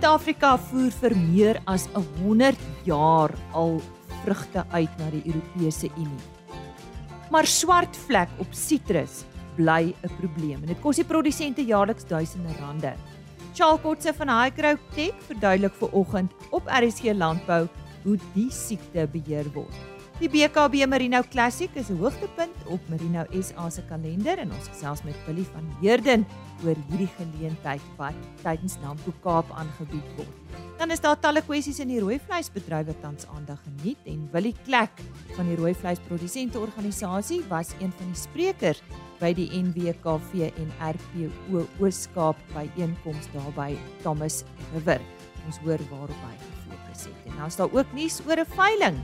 Suid-Afrika voer vir meer as 100 jaar al vrugte uit na die Europese Unie. Maar swart vlek op sitrus bly 'n probleem en dit kos die produsente jaarliks duisende rande. Charles Kotse van Highcrow Tech verduidelik vir oggend op RSG Landbou hoe die siekte beheer word. Die BKB Merino Classic is 'n hoogtepunt op Merino SA se kalender en ons gesels met Willie van Heerden oor hierdie geleentheid wat tydens Nampo Kaap aangebied word. Dan is daar talle kwessies in die rooi vleisbedryf wat tans aandag geniet en Willie Klek van die rooi vleisprodusente organisasie was een van die sprekers by die NWKV en RPO Ooskaap by einkoms daar by Thomas River. Ons hoor waarop hy gefokus het. En dan is daar ook nuus oor 'n veiling.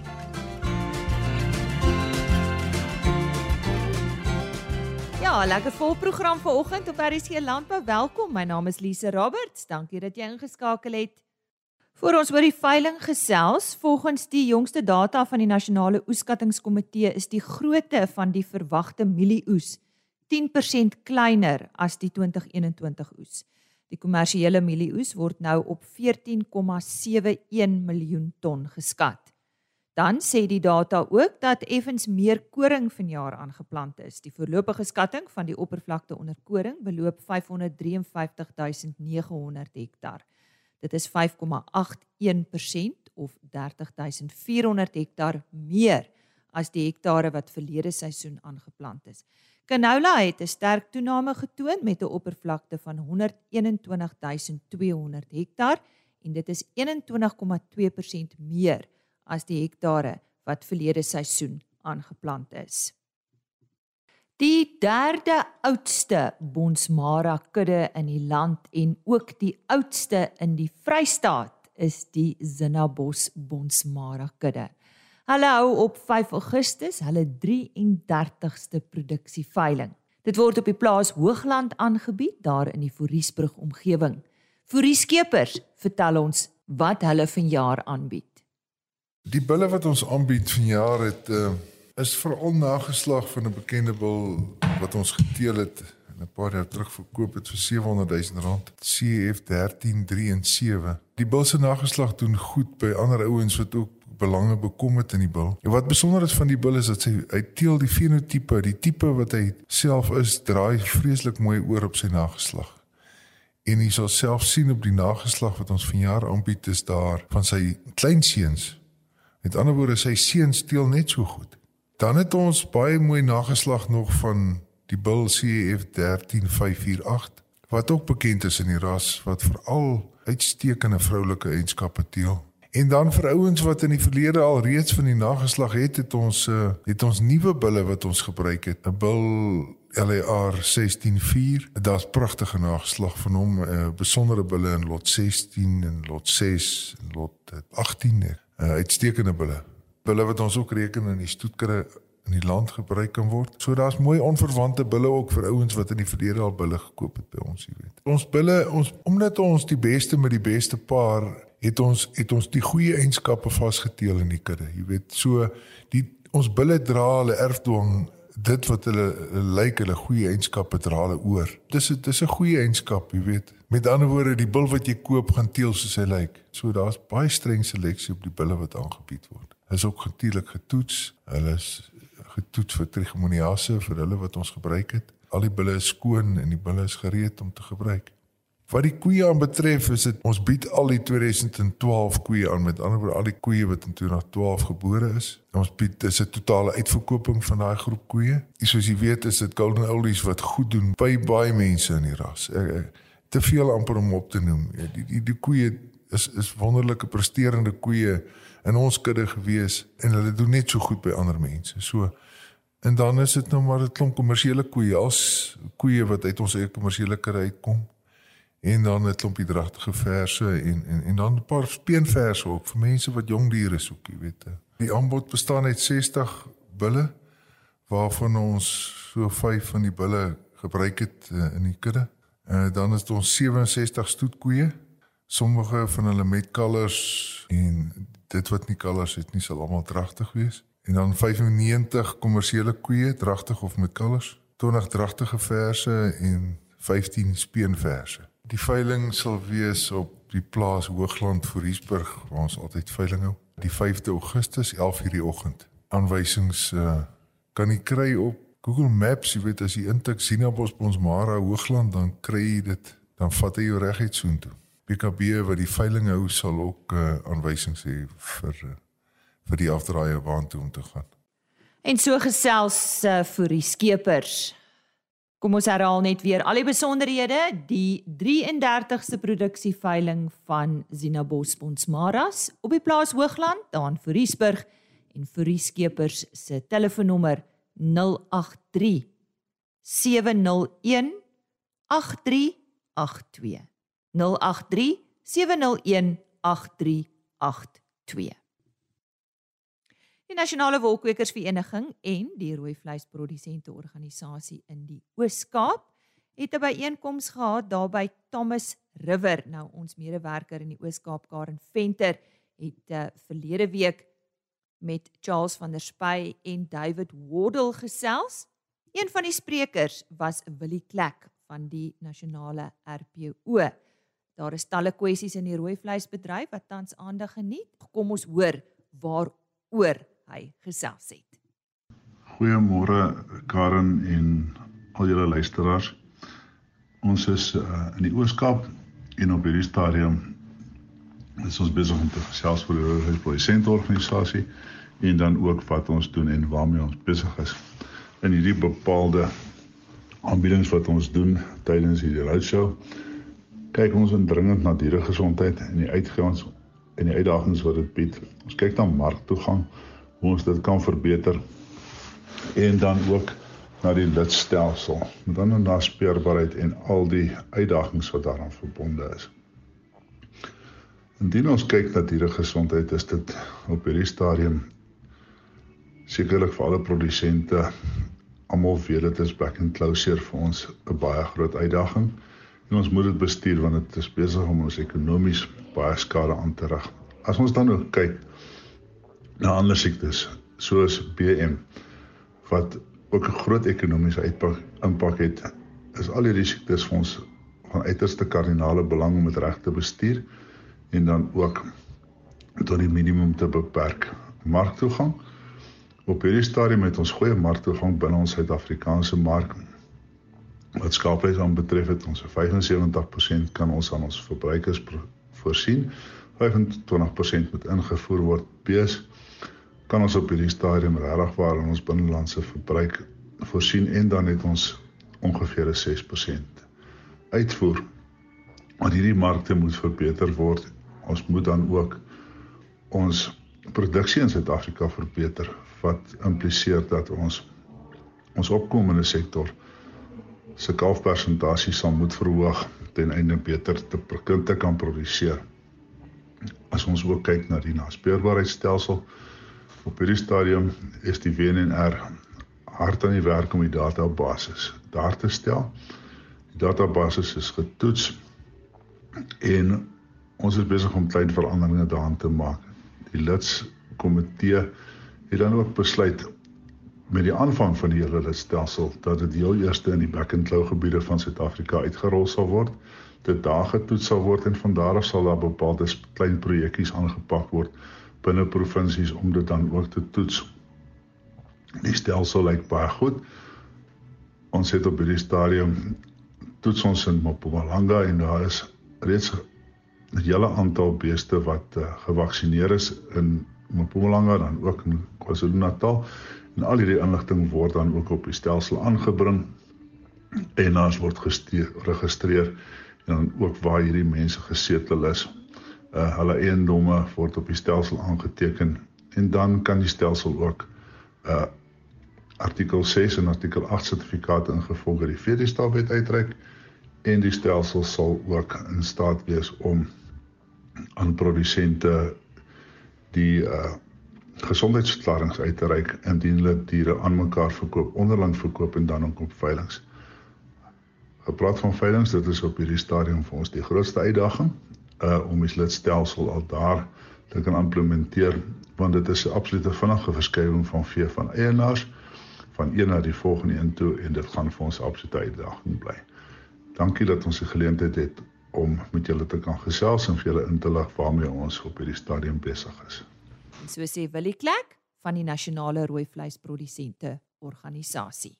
Ja, lekker vol program vanoggend op RC Landbou. Welkom. My naam is Lise Roberts. Dankie dat jy ingeskakel het. Voor ons oor die veiling gesels, volgens die jongste data van die Nasionale Oeskattingskomitee is die grootte van die verwagte mielieoes 10% kleiner as die 2021 oes. Die kommersiële mielieoes word nou op 14,71 miljoen ton geskat. Dan sê die data ook dat effens meer koring vanjaar aangeplant is. Die voorlopige skatting van die oppervlakte onder koring beloop 553900 hektar. Dit is 5,81% of 30400 hektar meer as die hektare wat verlede seisoen aangeplant is. Canola het 'n sterk toename getoon met 'n oppervlakte van 121200 hektar en dit is 21,2% meer as die hektare wat verlede seisoen aangeplant is. Die derde oudste Bonsmara kudde in die land en ook die oudste in die Vrystaat is die Zinnabos Bonsmara kudde. Hulle hou op 5 Augustus hulle 33ste produksieveiling. Dit word op die plaas Hoogland aangebied daar in die Foriesbrug omgewing. Forieskepers vertel ons wat hulle vanjaar aanbied. Die bulle wat ons aanbied vanjaar het uh, is veral nageslag van 'n bekende bul wat ons geteel het en 'n paar jaar terug verkoop het vir 700 000 rand. CF 1337. Die bul se nageslag doen goed by ander ouens wat ook belange bekom het in die bil. En wat besonder is van die bil is dat sy hy teel die fenotipe, die tipe wat hy self is, draai vreeslik mooi oor op sy nageslag. En jy sal self sien op die nageslag wat ons vanjaar aanbied is daar van sy kleinseuns Met ander woorde, sy seun steel net so goed. Dan het ons baie mooi nageslag nog van die Bull CF 13548 wat ook bekend is in die ras wat veral uitstekende vroulike eienskappe teel. En dan vir ouens wat in die verlede al reeds van die nageslag het, het ons uh, het ons nuwe bulle wat ons gebruik het. 'n Bull LAR 164. Daar's pragtige nageslag van hom, uh, besondere bulle in lot 16 en lot 6 en lot 18. Uh, uitstekende bulle. Bulle wat ons ook reken in die stoetkudde in die land gebruik kan word. So daar's mooi onverwante bulle ook vir ouens wat in die verlede al bulle gekoop het by ons, jy weet. Ons bulle, ons omdat ons die beste met die beste paar het ons het ons die goeie eienskappe vasgeteel in die kudde, jy weet. So die ons bulle dra hulle erfdwang dit wat hulle lyk hulle goeie eienskappe dra hulle oor. Dis dis 'n goeie eienskap, jy weet. Met ander woorde, die bil wat jy koop gaan teel soos hy lyk. So daar's baie streng seleksie op die bulle wat aangebied word. Hulle is ook natuurlik getoets. Hulle is getoets vir trichomoniase vir hulle wat ons gebruik het. Al die bulle is skoon en die bulle is gereed om te gebruik. Wat die koeie aan betref, is dit ons bied al die 2012 koeie aan met ander woorde al die koeie wat in 2012 gebore is. Ons bied dis 'n totale uitverkoping van daai groep koeie. Soos jy weet, is dit golden oldies wat goed doen by baie mense in die ras. Ek, ek, te veel amper om op te noem. Die die die koeie is is wonderlike presterende koeie in ons kudde gewees en hulle doen net so goed by ander mense. So en dan is dit nou maar 'n klomp kommersiële koeie as koeie wat uit ons eie kommersiële kudde uitkom en dan 'n klompie dragtige verse en en en dan 'n paar speenverse ook vir mense wat jong diere soek, jy weet. Die aanbod bestaan uit 60 bulle waarvan ons so 5 van die bulle gebruik het uh, in die kudde. En uh, dan daar ons 67 stoetkoeie. Sommige van hulle met kalvers en dit wat nie kalvers het nie sal almal dragtig wees. En dan 95 kommersiële koeie, dragtig of met kalvers. 20 dragtige verse en 15 speenverse. Die veiling sal wees op die plaas Hoogland voor Hiesburg waar ons altyd veiling hou. Die 5de Augustus 11:00 die oggend. Aanwysings uh, kan jy kry op Google Maps, jy weet as jy intik Sinabos Bonsmara Hoogland dan kry jy dit, dan vat hy jou reguit soontoe. BKB wat die veiling hou sal ook uh, aanwysings hê vir uh, vir die afdraaier waartoe om te gaan. En so gesels uh, vir die skepers. Kom ons herhaal net weer al die besonderhede, die 33ste produksieveiling van Zinabos Bonsmaras op die plaas Hoogland, daar in Foriesburg en vir die skepers se telefoonnommer 083 701 8382 083 701 8382 Die Nasionale Wolkwekersvereniging en die Rooi Vleisprodusente Organisasie in die Oos-Kaap het 'n byeenkoms gehad daar by Thomas River. Nou ons medewerker in die Oos-Kaap Karen Venter het uh, verlede week met Charles van der Spy en David Wardle gesels. Een van die sprekers was Willie Klek van die Nasionale RPO. Daar is talle kwessies in die rooi vleisbedryf wat tans aandag geniet. Kom ons hoor waaroor hy gesels het. Goeiemôre Karen en al julle luisteraars. Ons is uh, in die Ooskaap en op hierdie stadium is ons besig om te gesels oor die Rooihuisprodusente organisasie en dan ook wat ons doen en waarmee ons besig is in hierdie bepaalde aanbiedings wat ons doen tydens hierdie roadshow. Kyk ons indringend na dieregesondheid en die uitgawes en die uitdagings wat dit bied. Ons kyk na marktoegang hoe ons dit kan verbeter en dan ook na die lidstelsel met ander naspeurbaarheid en al die uitdagings wat daaraan verbonde is. Indien ons kyk na diere gesondheid is dit op hierdie stadium sekerlik vir alle produsente almal weet dit is back and closure vir ons 'n baie groot uitdaging en ons moet dit bestuur want dit is besig om ons ekonomies baie skade aan te rig. As ons dan ook kyk na ander siektes soos BM wat ook 'n groot ekonomiese uitpak impak het is al hierdie siektes vir ons van uiterste kardinale belang om dit reg te bestuur en dan ook tot die minimum te beperk. Marktoegang. Op hierdie stadium het ons goeie marktoegang binne ons Suid-Afrikaanse mark. Wat skaapvleis aan betref het ons 75% kan ons aan ons verbruikers voorsien. 25% moet ingevoer word bees kan ons op hierdie stadium regtig waar ons binnelandse verbruik voorsien en dan het ons ongeveer 'n 6% uitvoer. Maar hierdie markte moet verbeter word. Ons moet dan ook ons produksie in Suid-Afrika verbeter wat impliseer dat ons ons opkomende sektor se kalfpersentasie sal moet verhoog ten einde beter te te kan produseer. As ons ook kyk na die naspeurbaarheidstelsel Op hierdie stadium is die WNR hard aan die werk om die databasis daar te stel. Die databasis is getoets en ons is besig om klein veranderinge daarin te maak. Die lidskomitee het dan ook besluit met die aanvang van die hele lidstelsel dat dit heel eerste in die back and claw gebiede van Suid-Afrika uitgerol sal word. Dit daar getoets sal word en van daar af sal daar bepaalde klein projekkies aangepak word binne provinsies om dit dan ook te toets. Die stelsel lyk baie goed. Ons het op hierdie stadium toets ons in Mpumalanga en daar is reeds 'n hele aantal beeste wat uh, gevaksinneer is in Mpumalanga dan ook in KwaZulu-Natal en al hierdie inligting word dan ook op die stelsel aangebring en ons word geregistreer en dan ook waar hierdie mense gesetel is uh, hulle eiendomme word op die stelsel aangeteken en dan kan die stelsel ook uh artikel 6 en artikel 8 sertifikate ingevolge die VD-staalwet uitreik en die stelsel sal ook in staat wees om aan produsente die uh gesondheidsverklaringe uit te reik indien hulle diere aan mekaar verkoop, onderling verkoop en dan ook op veilinge. Gepraat van veilinge, dit is op hierdie stadium vir ons die grootste uitdaging uh om die lidstelsel al daar te kan implementeer want dit is 'n absolute vinnige verskywing van vee van eienaars van een na die volgende een toe en dit gaan vir ons absolute uitdaging bly. Dankie dat ons die geleentheid het om met julle te kan gesels en vir julle in te lig waarmee ons op hierdie stadium besig is. En so sê Willie Klek van die Nasionale Rooi Vleisprodusente Organisasie.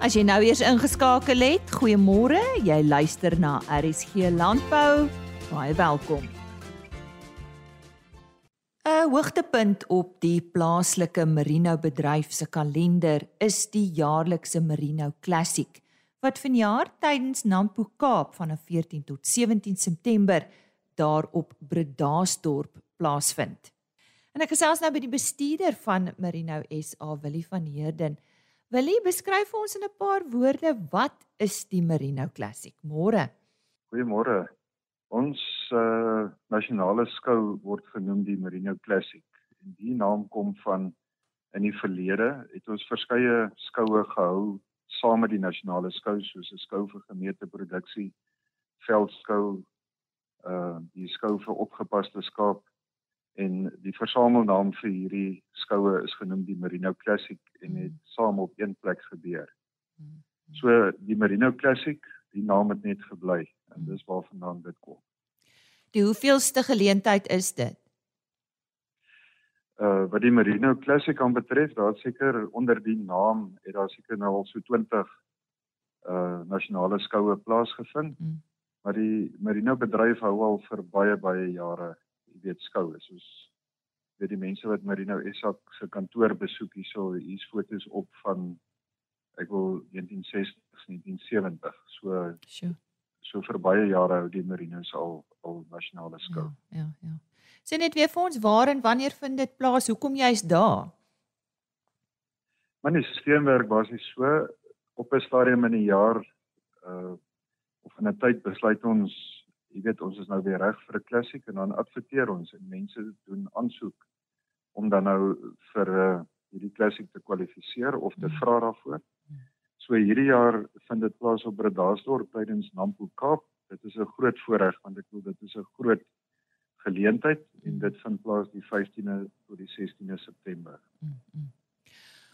As jy nou eers ingeskakel het, goeiemôre. Jy luister na RSG Landbou. Baie welkom. 'n Hoogtepunt op die plaaslike merino bedryf se kalender is die jaarlikse Merino Classic wat vanjaar tydens Nampo Kaap van 14 tot 17 September daar op Bredasdorp plaasvind. En ek gesels nou by die bestuurder van Merino SA, Willie van Heerden. Willie, beskryf vir ons in 'n paar woorde wat is die Merino Classic? Môre. Goeiemôre. Ons uh, nasionale skou word genoem die Merino Classic. En die naam kom van in die verlede het ons verskeie skoue gehou saam met die nasionale skou soos 'n skou vir gemeente produksie, veldskou, uh die skou vir opgepaste skaap en die versamelnaam vir hierdie skoue is genoem die Merino Classic en het saam op een plek gebeur. So die Merino Classic, die naam het net gebly en dis waarvandaan dit kom. Die hoeveelste geleentheid is dit? Uh wat die Merino Classic aan betref, daar seker onder die naam het daar seker nou al so 20 uh nasionale skoue plaasgevind. Hmm maar die Merino bedryf hou al vir baie baie jare, weet skoue, soos weet die mense wat Merino SA se kantoor besoek hierso, hier's foto's op van ek wil 1960s, 1970. So sure. So vir baie jare hou die Marinos al al nasionale skou. Ja, ja, ja. Sê net weer vir ons waar en wanneer vind dit plaas? Hoekom jy's daar? Man, die stelsel werk basies so op 'n stadium in die jaar uh of in 'n tyd besluit ons, jy weet, ons is nou weer reg vir 'n klassiek en dan adverteer ons en mense doen aansoek om dan nou vir uh, hierdie klassiek te kwalifiseer of te vra daarvoor. So hierdie jaar vind dit plaas op Bredasdorp tydens Nampo Kaap. Dit is 'n groot voorreg want ek wil dit is 'n groot geleentheid en dit vind plaas die 15de tot die 16de September. Mm -hmm.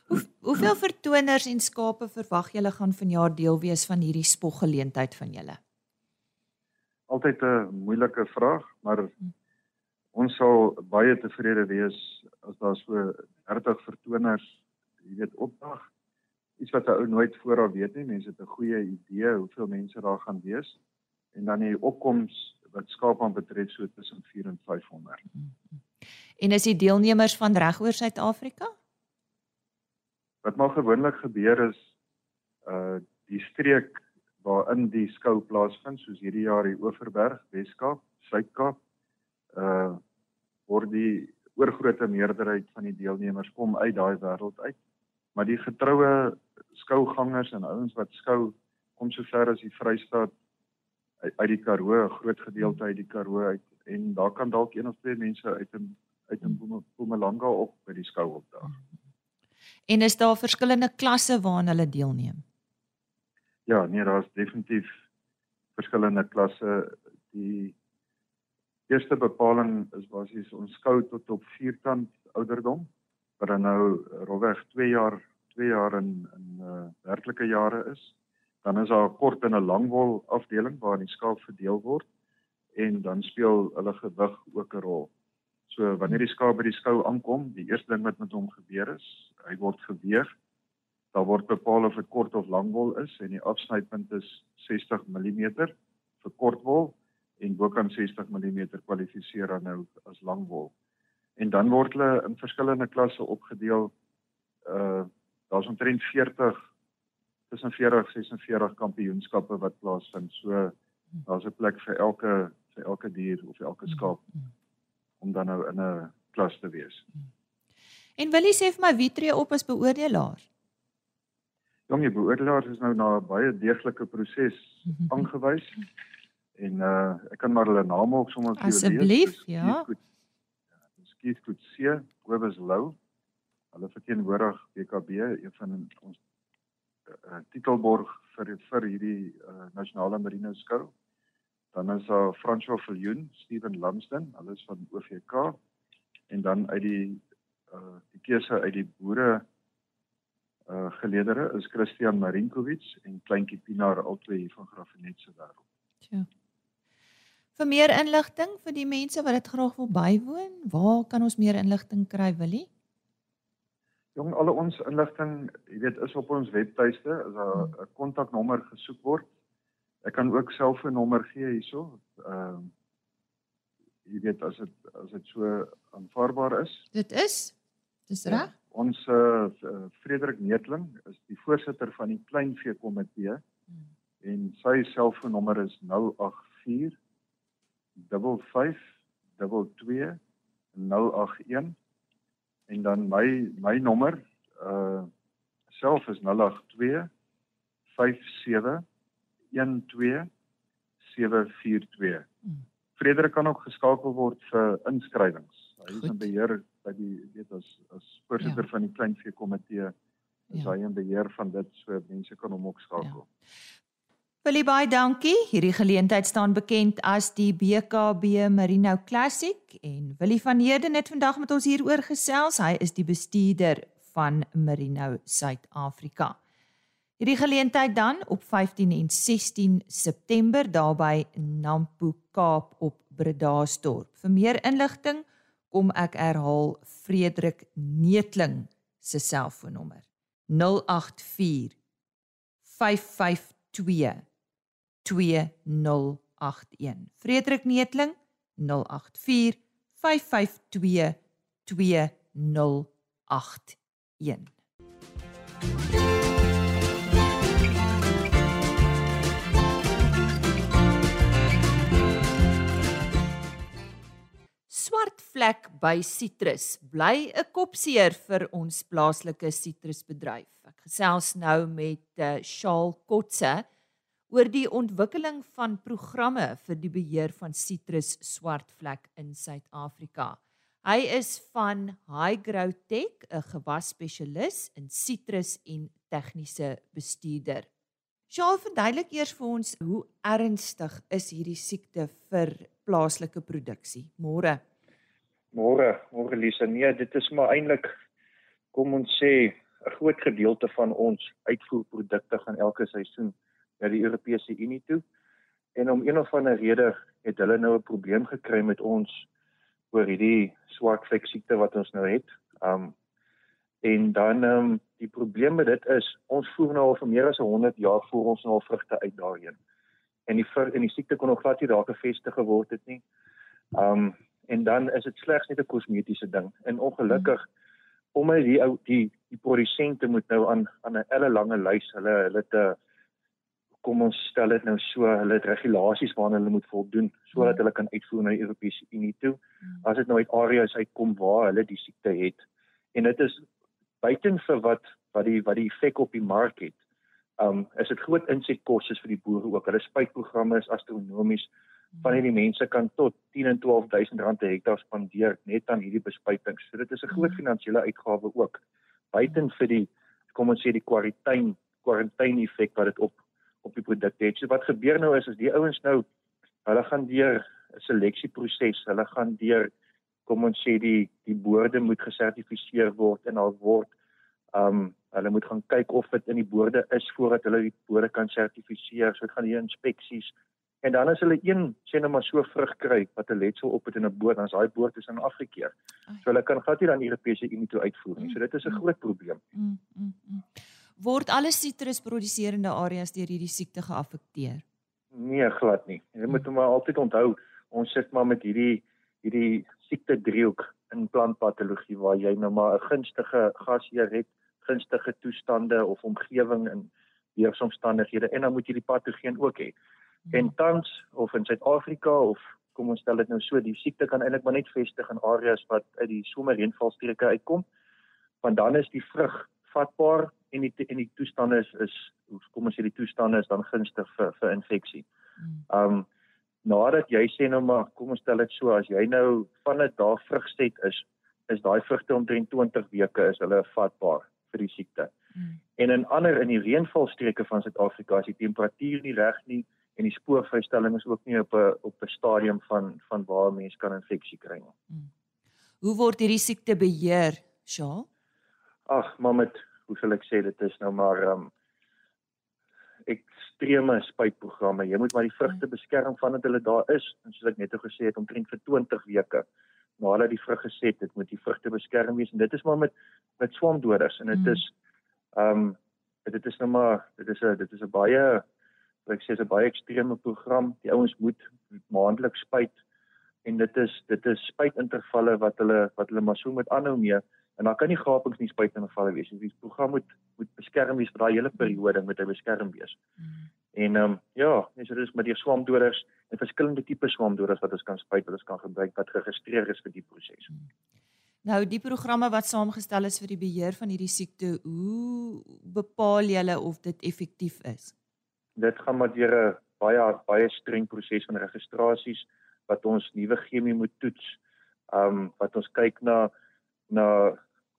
Hoe, hoeveel vertoners en skape verwag julle gaan vanjaar deel wees van hierdie spoggeleentheid van julle? Altyd 'n moeilike vraag, maar ons sal baie tevrede wees as daar so 30 vertoners, jy weet, opdag. Iets wat 'n ou nooit vooraf weet nie. Mense het 'n goeie idee hoeveel mense daar gaan wees en dan die opkoms wat skaap aan betref so tussen 4 en 500. En is die deelnemers van regoor Suid-Afrika? Wat maar gewoonlik gebeur is uh die streek waarin die skou plaasvind, soos hierdie jaar die Oeverberg, Weskaap, Suid-Kaap, uh word die oorgrootste meerderheid van die deelnemers kom uit daai wêreld uit. Maar die getroue skougangers en ouens wat skou kom so ver as die Vrystaat uit, uit die Karoo, 'n groot gedeelte uit die Karoo uit en daar kan dalk een of twee mense uit 'n uit 'n Mpumalanga op by die skou opdaag. En is daar verskillende klasse waaraan hulle deelneem? Ja, nee, daar's definitief verskillende klasse. Die eerste bepaling is basies ons skou tot op vierkant ouderdom, wat dan nou rowweg 2 jaar 2 jaar in in uh, werklike jare is. Dan is daar 'n kort en 'n langwol afdeling waar die skaap verdeel word en dan speel hulle gewig ook 'n rol. So wanneer die skaap by die skou aankom, die eerste ding wat met hom gebeur is, hy word geweeg. Daar word bepaal of dit kort of lang wol is en die afsnypunt is 60 mm vir kort wol en bokant 60 mm kwalifiseer dan nou as lang wol. En dan word hulle in verskillende klasse opgedeel. Uh daar's omtrent 40 tussen 40 46 kampioenskappe wat plaasvind. So daar's 'n plek vir elke vir elke dier of elke skaap. Mm -hmm om dan nou in 'n klas te wees. En wil jy sê vir my wie tree op as beoordelaar? Jong, die beoordelaars is nou na 'n baie deeglike proses mhm. aangewys. en uh ek kan maar hulle name ook sommer vir julle lees. Asseblief, ja. Skiet goed se, Kobus Lou. Hulle verteenwoordig BKB, een van ons uh, titelborg vir vir hierdie uh, nasionale marine skou. Dan is daar François Viljoen, Steven Lumsden, hulle is van OVK en dan uit die uh die keuse uit die boere uh geleerdere is Christian Marinkovic en kleintjie Pinaar albei hier van Graafenet se wêreld. Ja. Vir meer inligting vir die mense wat dit graag wil bywoon, waar kan ons meer inligting kry, Willie? Jong, al ons inligting, jy weet, is op ons webtuiste, as Hmm. 'n kontaknommer gesoek word. Ek kan ook self 'n nommer gee hierso. Ehm uh, jy weet as dit as dit so aanvaarbaar is. Dit is Dis Ja. Ons uh, Frederik Neetling is die voorsitter van die kleinvee komitee Hmm. en sy selfoonnommer is 084 55 22 081 en dan my my nommer uh self is 082 57 12 742. Hmm. Frederik kan ook geskakel word vir inskrywings. Hy is Goed. in beheer by die weet as as voorsitter Ja. van die kleinvee komitee is Ja. hy in beheer van dit so mense kan hom ook skakel. Willie baie dankie. Hierdie geleentheid staan bekend as die BKB Merino Classic en Willie van Heerden het vandag met ons hieroor gesels. Hy is die bestuurder van Merino Suid-Afrika. Hierdie geleentheid dan op 15 en 16 September daar by Nampo Kaap op Bredasdorp. Vir meer inligting kom ek herhaal Frederik Neetling se selfoonnommer 084 552 2081. Frederik Neetling 084 552 2081. Swart vlek by sitrus bly 'n kopseer vir ons plaaslike sitrusbedryf. Ek gesels nou met uh, Shaal Kotse oor die ontwikkeling van programme vir die beheer van sitrus swartvlek in Suid-Afrika. Hy is van Highgrow Tech, 'n gewasspesialis in sitrus en tegniese bestuurder. Shaal, verduidelik eers vir ons hoe ernstig is hierdie siekte vir plaaslike produksie. Môre. Môre, môre Lisa. Nee, dit is maar eintlik kom ons sê 'n groot gedeelte van ons uitvoerprodukte gaan elke seisoen na die Europese Unie toe. En om een of ander rede het hulle nou 'n probleem gekry met ons oor hierdie swart vlek siekte wat ons nou het. Um en dan um die probleem met dit is ons voer nou al vir meer as 100 jaar voer ons nou al vrugte uit daarheen. En die vir, en die siekte kon nog glad nie daar gevestig geword het nie. Um en dan is dit slegs net 'n kosmetiese ding. En ongelukkig omdat die ou die die produsente moet nou aan aan 'n ellelange lys hulle hulle te kom ons stel dit nou so hulle het regulasies waaraan hulle moet voldoen sodat hulle kan uitvoer na die Europese Unie toe. As dit nou uit areas uitkom waar hulle die siekte het en dit is buiten vir wat wat die wat die effek op die mark het. Um is dit groot insetkoste vir die boere ook. Hulle spuitprogramme is astronomies. Van hierdie mense kan tot 10 en 12000 rand per hektaar spandeer net aan hierdie bespuitings. So dit is 'n groot finansiële uitgawe ook. Buiten vir die kom ons sê die kwarantyne kwarantyne effek wat dit op op die produk het. So wat gebeur nou is as die ouens nou hulle gaan deur 'n seleksieproses. Hulle gaan deur kom ons sê die die boorde moet gesertifiseer word en al word um hulle moet gaan kyk of dit in die boorde is voordat hulle die boorde kan sertifiseer. So dit gaan hier inspeksies. En dan as hulle een sê nou maar so vrug kry wat 'n letsel op het in 'n boord, dan is daai boord is aan afgekeer. So hulle kan glad nie dan die Europese Unie toe uitvoer nie. So dit is 'n groot probleem. Mm, mm, mm. Word alle sitrusproduserende areas deur hierdie siekte geaffekteer? Nee, glad nie. Jy moet maar altyd onthou, ons sit maar met hierdie hierdie siekte driehoek in plantpatologie waar jy nou maar 'n gunstige gasheer het, gunstige toestande of omgewing in weeromstandighede en dan moet jy die patogeen ook hê. En tans of in Suid-Afrika of kom ons stel dit nou so, die siekte kan eintlik maar net vestig in areas wat uit die somerreënvalstreke uitkom. Want dan is die vrug vatbaar en die en die toestande is is kom ons sê die toestande is dan gunstig vir vir infeksie. Mm. Um nadat jy sê nou maar kom ons stel dit so as jy nou van dit daar vrugset is, is daai vrugte omtrent 20 weke is hulle vatbaar vir die siekte. Mm. En in ander in die reënvalstreke van Suid-Afrika is die temperatuur nie reg nie en die spoorvrystelling is ook nie op 'n op 'n stadium van van waar mense kan infeksie kry nie. Hoe word hierdie siekte beheer, Shaal? Ag, maar met hoe sal ek sê dit is nou maar um ekstreme spuitprogramme. Jy moet maar die vrugte beskerm vandat hulle daar is en soos ek net o gesê het omtrent vir 20 weke nadat die vrug geset het, moet die vrugte beskerm wees en dit is maar met met swamdoders en dit mm. is um dit is nou maar dit is 'n dit is 'n baie ek sê 'n baie ekstreme program. Die ouens moet maandeliks spuit en dit is dit is spuitintervalle wat hulle wat hulle maar so moet aanhou mee en dan kan nie gapings nie spuitintervalle wees. Die program moet moet beskerm wees vir daai hele periode met hy beskerm wees. Mm. En ehm um, ja, dis so dis met die swamdoders en verskillende tipe swamdoders wat ons kan spuit, wat ons kan gebruik wat geregistreer is vir die proses. Mm. Nou die programme wat saamgestel is vir die beheer van hierdie siekte, hoe bepaal julle of dit effektief is? Dit gaan maar deur 'n baie baie streng proses van registrasies wat ons nuwe chemie moet toets. Um wat ons kyk na na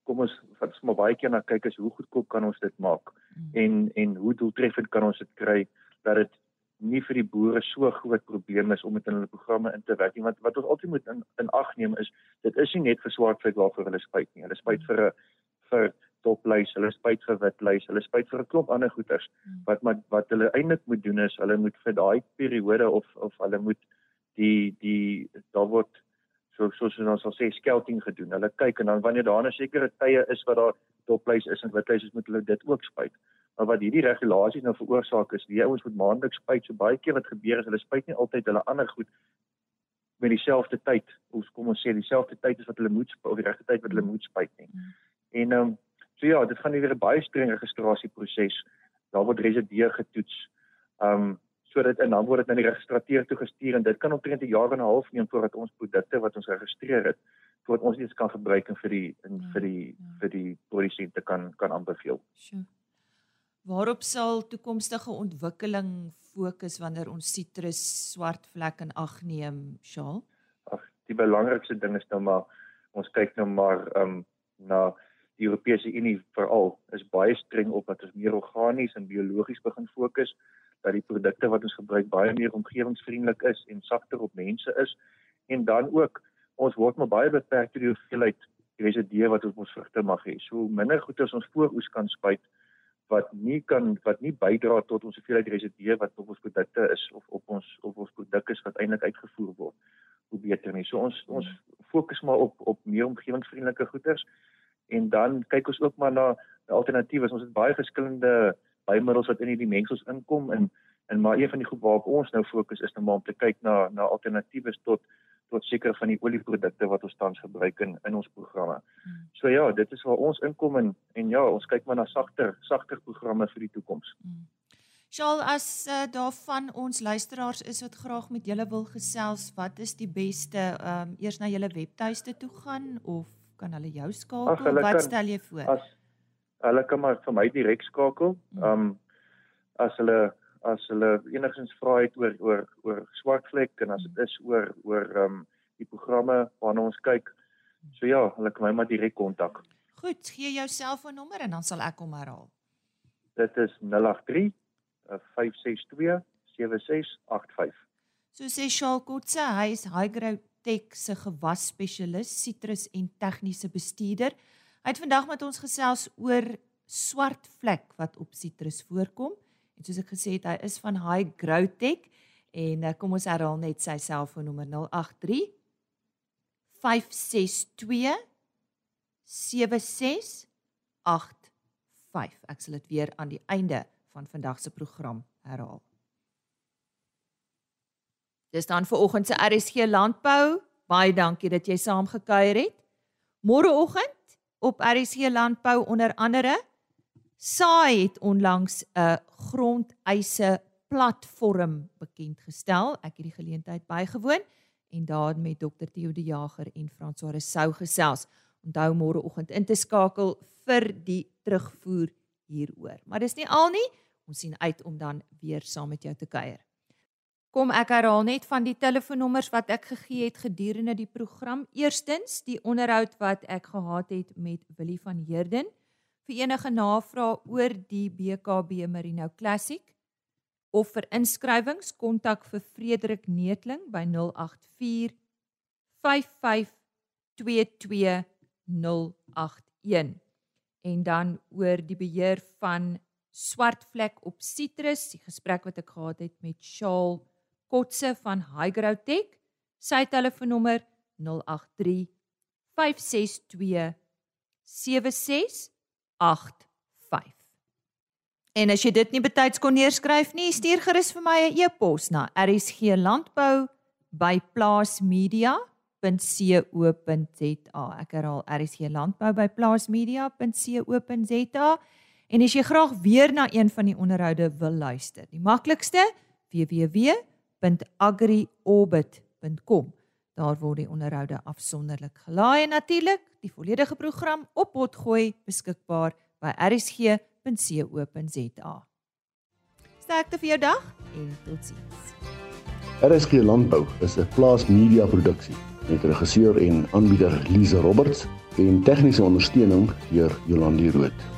kom ons wat ons maar baie keer na kyk is hoe goedkoop kan ons dit maak hmm. en en hoe doeltreffend kan ons dit kry dat dit nie vir die boere so groot probleem is om dit in hulle programme in te werk nie want wat ons altyd moet in, in ag neem is dit is nie net vir swartvlek waarvoor hulle spuit nie hulle spuit vir 'n vir toplys hulle spuit vir witlys hulle spuit vir 'n klomp ander goeters hmm. wat wat wat hulle eintlik moet doen is hulle moet vir daai periode of of hulle moet die die daar word so soos ons sal sê scouting gedoen hulle kyk en dan wanneer daar 'n sekere tye is wat daar toplys is en witlys is moet hulle dit ook spuit Maar wat hierdie regulasies nou veroorsaak is, die ouens moet maandeliks spuit. So baie keer wat gebeur is hulle spuit nie altyd hulle ander goed met dieselfde tyd. Ons kom ons sê dieselfde tyd is wat hulle moet spuit of die regte tyd wat hulle moet spuit nie. Mm. En ehm um, so ja, dit gaan weer 'n baie streng registrasieproses. Daar word resideer getoets. Ehm um, sodat en dan word dit na die registrateur toe gestuur en dit kan omtrent 'n jaar en 'n half neem voordat ons produkte wat ons geregistreer het voordat ons dit kan gebruik en vir die en ja, vir die ja. vir die produsente kan kan aanbeveel. Sure. Waarop sal toekomstige ontwikkeling fokus wanneer ons sitrus swart vlek in ag neem, Shaal? Ag, die belangrikste ding is nou maar ons kyk nou maar um na die Europese Unie veral is baie streng op dat ons meer organies en biologies begin fokus dat die produkte wat ons gebruik baie meer omgewingsvriendelik is en sagter op mense is en dan ook ons word maar baie beperk deur die hoeveelheid residue wat ons vrugte mag hê. So minder goed as ons vooroes kan spuit wat nie kan wat nie bydra tot ons hoeveelheid residue wat op ons produkte is of op ons op ons produk is wat eintlik uitgevoer word hoe beter nie. So ons ons fokus maar op op meer omgewingsvriendelike goederes en dan kyk ons ook maar na alternatiewe. Ons het baie verskillende bymiddels wat in hierdie mengsels inkom en en maar een van die goed waarop ons nou fokus is nou maar om te kyk na na alternatiewe tot tot seker van die olieprodukte wat ons tans gebruik in in ons programme. Hmm. So ja, dit is waar ons inkom en en ja, ons kyk maar na sagter sagter programme vir die toekoms. Hmm. Sjoe, as uh, daarvan ons luisteraars is wat graag met julle wil gesels, wat is die beste ehm um, eers na julle webtuiste toe gaan of kan hulle jou skakel? Ach, hulle wat kan, stel jy voor? As hulle kan maar vir my direk skakel. Ehm um, as hulle as hulle enigstens vra het oor oor oor swartvlek en as dit is oor oor ehm um, die programme waarna ons kyk. So ja, hulle kan my maar direk kontak. Goed, gee jou selfoonnommer en dan sal ek hom herhaal. Dit is 083 562 7685. So sê Shaal Kotse, hy is Hygrotech se gewasspesialis, sitrus en tegniese bestuurder. Hy het vandag met ons gesels oor swart vlek wat op sitrus voorkom. En soos ek gesê het, hy is van High Growtech en uh, kom ons herhaal net sy selfoonnommer 083 562 7685. Ek sal dit weer aan die einde van vandag se program herhaal. Dis dan vir oggend se RSG landbou. Baie dankie dat jy saamgekuier het. Môreoggend op RSG landbou onder andere Saai het onlangs 'n grondeise platform bekend gestel. Ek het die geleentheid bygewoon en daar met Dr Theo de Jager en François Resou gesels. Onthou môreoggend in te skakel vir die terugvoer hieroor. Maar dis nie al nie. Ons sien uit om dan weer saam met jou te kuier. Kom ek herhaal net van die telefoonnommers wat ek gegee het gedurende die program. Eerstens die onderhoud wat ek gehad het met Willie van Heerden vir enige navrae oor die BKB Merino Classic of vir inskrywings kontak vir Frederik Neetling by 084 5522 081 en dan oor die beheer van swart vlek op sitrus, die gesprek wat ek gehad het met Shaal Kotse van Hygrotech. Sy telefoonnommer 083 562 7685. En as jy dit nie betyds kon neerskryf nie, stuur gerus vir my 'n e-pos na rsglandbou@plaasmedia.co.za. Ek herhaal rsglandbou@plaasmedia.co.za. En as jy graag weer na een van die onderhoude wil luister, die maklikste www.agriorbit.com. Daar word die onderhoude afsonderlik gelaai en natuurlik die volledige program op potgooi beskikbaar by rsg.co.za. Sterkte vir jou dag en totsiens. RSG Landbou is 'n plaas media produksie met regisseur en aanbieder Lize Roberts en tegniese ondersteuning deur Jolande Rooi.